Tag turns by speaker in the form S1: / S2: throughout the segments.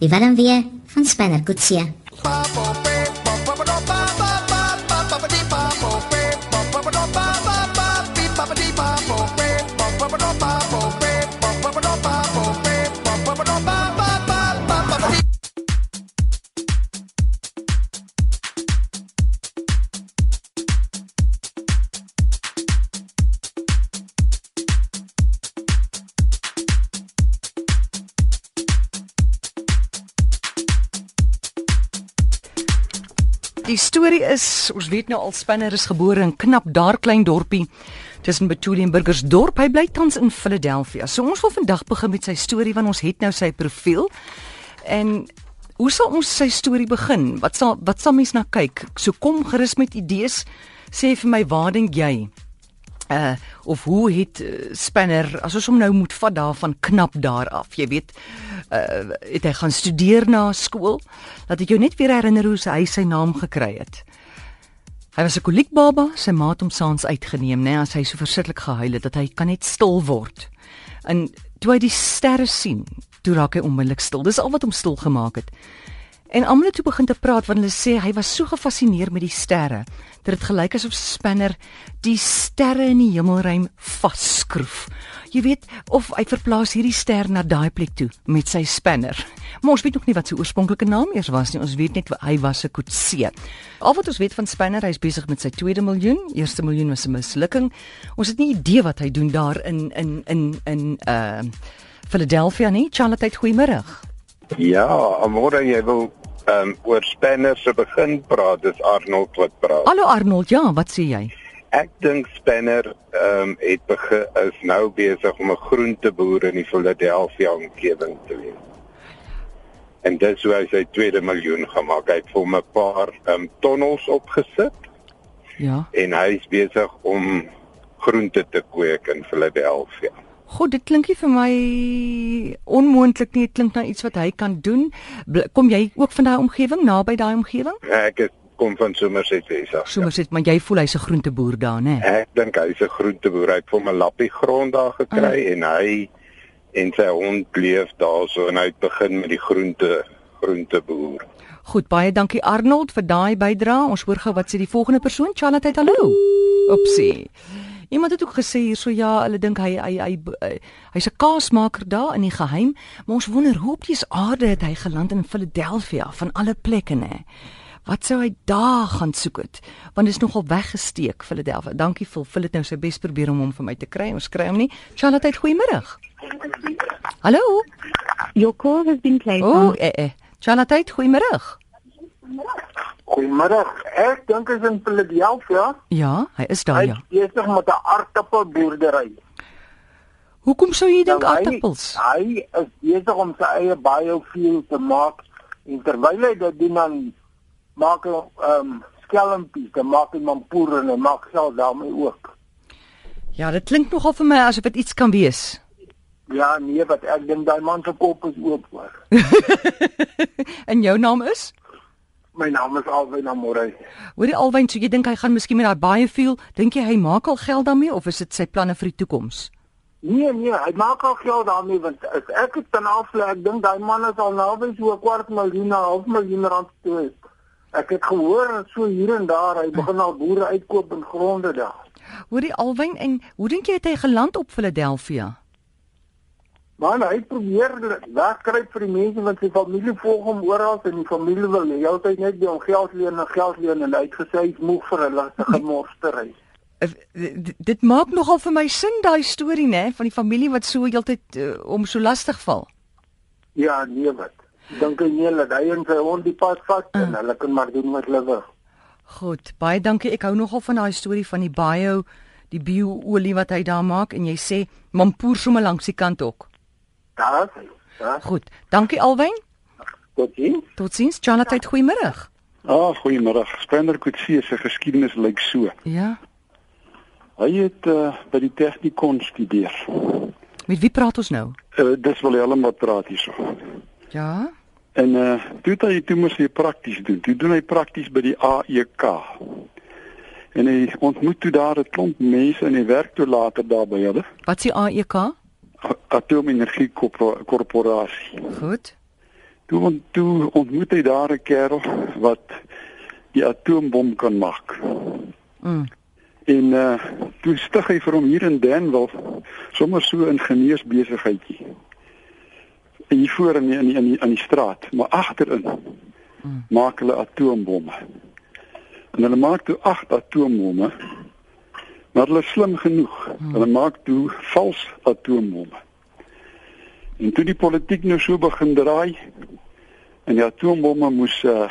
S1: Die Willem weer van Spanner Kutsie.
S2: Die storie is, ons weet nou al Spanner is gebore in knap daar klein dorpie tussen Betoelie en Burgersdorp. Hy bly tans in Philadelphia. So ons wil vandag begin met sy storie want ons het nou sy profiel. En hoe sal ons sy storie begin? Wat sal wat sal mens na kyk? So kom gerus met idees. Sê vir my, waar dink jy? Uh of hoe het uh, Spanner as ons hom nou moet vat daarvan knap daar af jy weet uh het hy gaan studeer na skool dat ek jou net weer herinner hoe hy sy naam gekry het. Hy was 'n koliekbaba sy ma het hom saans uitgeneem nê as hy so verskriklik gehuil het dat hy kan net stil word. En toe hy die sterre sien toe raak hy onmiddellik stil. Dis al wat hom stil gemaak het En almal het toe begin te praat want hulle sê hy was so gefassineer met die sterre dat dit gelyk asof Spanner die sterre in die hemelruim vasskroef. Jy weet of hy verplaas hierdie ster na daai plek toe met sy Spanner. Maar ons weet nog nie wat sy oorspronklike naam eers was nie. Ons weet net hy was 'n koetsee. Al wat ons weet van Spanner, hy's besig met sy tweede miljoen. Eerste miljoen was 'n mislukking. Ons het nie idee wat hy doen daar in in in in uh Philadelphia nie. Charlotte, goeiemôre.
S3: Ja, môre jy wil ehm um, oor Spanner se begin praat, dis Arnold wat praat.
S2: Hallo Arnold, ja, wat sê jy?
S3: Ek dink Spanner ehm um, het begin is nou besig om 'n groenteboer in die Philadelphia omgewing te wees. En dis hoe hy sy tweede miljoen gemaak het. Hy het vir 'n paar ehm um, tonnels opgesit.
S2: Ja.
S3: En hy is besig om groente te kweek in Philadelphia.
S2: God, dit klink nie vir my onmoontlik nie. Dit klink na iets wat hy kan doen. Kom jy ook van daai omgewing, naby daai omgewing?
S3: Ek is kom van Somerset West af.
S2: Somerset, ja. maar jy voel hy's 'n groenteboer daar, né?
S3: Ek dink hy's 'n groenteboer. Hy het vir 'n lappie grond daar gekry ah. en hy en sy hond leef daarso en hy het begin met die groente groenteboer.
S2: Goed, baie dankie Arnold vir daai bydrae. Ons hoor gou wat sê die volgende persoon. Charlotte, hallo. Opsie. Iemand het ook gesê hierso ja, hulle dink hy hy hy hy's 'n kaasmaker daar in die geheim, maar ons wonder hoe op die aarde het hy geland in Philadelphia van alle plekke nê. Wat sou hy daar gaan soek het? Want dit is nogal weggesteek Philadelphia. Dankie Phil, Phil het nou sy bes probeer om hom vir my te kry. Ons kry hom nie. Charlotte, goeiemôre. Hallo.
S4: Your call has been placed.
S2: Oh, eh eh. Charlotte, goeiemôre.
S5: Goeiemôre. Ek dink is in Philadelphia.
S2: Ja, hy is daar ja.
S5: Hy is besig met 'n aardappelboerdery.
S2: Hoekom sou jy dink nou, aardappels?
S5: Hy is besig om sy eie biofuel te maak en terwyl hy dit doen dan maak hy ehm um, skelmpies, dan maak hy mampoer en hy maak self daarmee ook.
S2: Ja, dit klink nogal vir my asof dit iets kan wees.
S5: Ja, nee, wat ek dink daai man se kop is oop hoor.
S2: en jou naam is?
S5: My naam is Alwyn Amorey.
S2: Hoorie Alwyn, so jy dink hy gaan miskien met daai baie veel, dink jy hy maak al geld daarmee of is dit sy planne vir die toekoms?
S5: Nee nee, hy maak al geld daarmee want as ek dit kan aflei, ek dink daai man is al naby so 'n kwart miljoen, 'n half miljoen rand toe. Ek het gehoor so hier en daar hy begin al boere uitkoop in gronde daar.
S2: Hoorie Alwyn, en hoe dink jy het hy geland op Philadelphia?
S5: Maar hy probeer wegkruip vir die mense wat sy familie volg hom oral en die familie wil hy altyd net by hom geld leen en geld leen en hy het gesê hy's moeg vir 'n lastige morstery.
S2: Eh, dit maak nogal vir my sin daai storie nê van die familie wat so heeltyd uh, om so lastig val.
S5: Ja, nee wat. Dink jy nie dat hy en sy hond die pad vat uh. en hulle kan maar doen wat hulle wil.
S2: Goed, baie dankie. Ek hou nogal van daai storie van die bio die bio-olie wat hy daar maak en jy sê mampoer sommer langs die kant ook.
S5: Daar is hy.
S2: Goed. Dankie Alwyn.
S5: Totsiens.
S2: Totsiens. Jonathan, goeiemôre.
S6: Ah, oh, goeiemôre. Spender Kutsie se geskiedenis lyk so.
S2: Ja.
S6: Hy het uh, by die Technikon studeer.
S2: Met wie praat ons nou?
S6: Uh, dis wel Willem wat praat hierso.
S2: Ja.
S6: En uh toe het hy toe moes hy prakties doen. Toe doen hy prakties by die AEK. En hy ontmoet toe daar 'n klomp mense en hy werk toe later daar by hulle.
S2: Wat is die AEK?
S6: Atoomenergie Korpo- Korporasie.
S2: Goed.
S6: Toe ont, toe ontmoet hy daar 'n kerel wat die atoombom kan maak.
S2: Mm.
S6: En uh toe stig hy vir hom hier in Danwil sommer so 'n ingenieursbesigheidjie. En hier voor in die, in die, in die, in die straat, maar agterin mm. maak hulle atoombomme. En hulle maak toe 8 atoombomme. Maar hulle is slim genoeg. Mm. Hulle maak toe vals atoombomme. En toe die politiek nou so begin draai en die atoombomme moes uh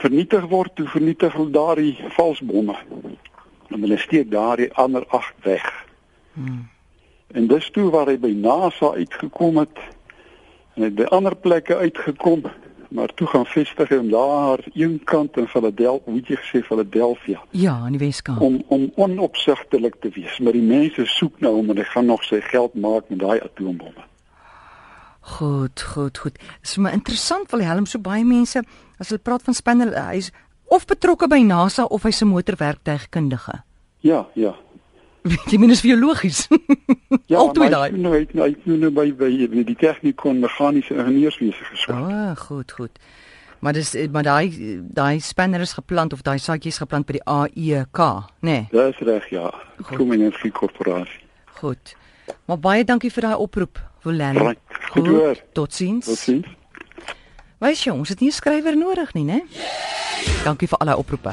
S6: vernietig word, toe vernietig hulle daardie valsbomme. En hulle steek daardie ander 8 weg. Hmm. En dis toe waar hy by NASA uitgekom het en het by ander plekke uitgekom, maar toe gaan vestig hom daar een kant in Philadelphia, hoe jy gesê Philadelphia,
S2: Ja, in die Weskaap.
S6: om om onopsigtelik te wees. Maar die mense soek nou hom en hy gaan nog sy geld maak met daai atoombomme.
S2: Goed, goed, goed. Dit is vir my interessant wil helm so baie mense as hulle praat van Spanner, hy's of betrokke by NASA of hy's 'n motorwerktuigkundige.
S6: Ja, ja.
S2: Jy meen is biologies.
S6: Ja,
S2: Altyd
S6: maar
S2: daai.
S6: nou het nou- hy het nou by by die tegnikon meganiese ingenieurswese geswat.
S2: O, oh, goed, goed. Maar dis maar daai daai spanner is geplant of daai saadjies geplant by die AEK, nê? Nee,
S6: Dis reg, ja. Kominensie korporasie.
S2: goed. Maar baie dankie vir daai oproep, Wolen.
S6: Right, goed hoor.
S2: Totsiens.
S6: Totsiens.
S2: Wys jy, ons het nie 'n skrywer nodig nie, né? Dankie vir al daai oproepe.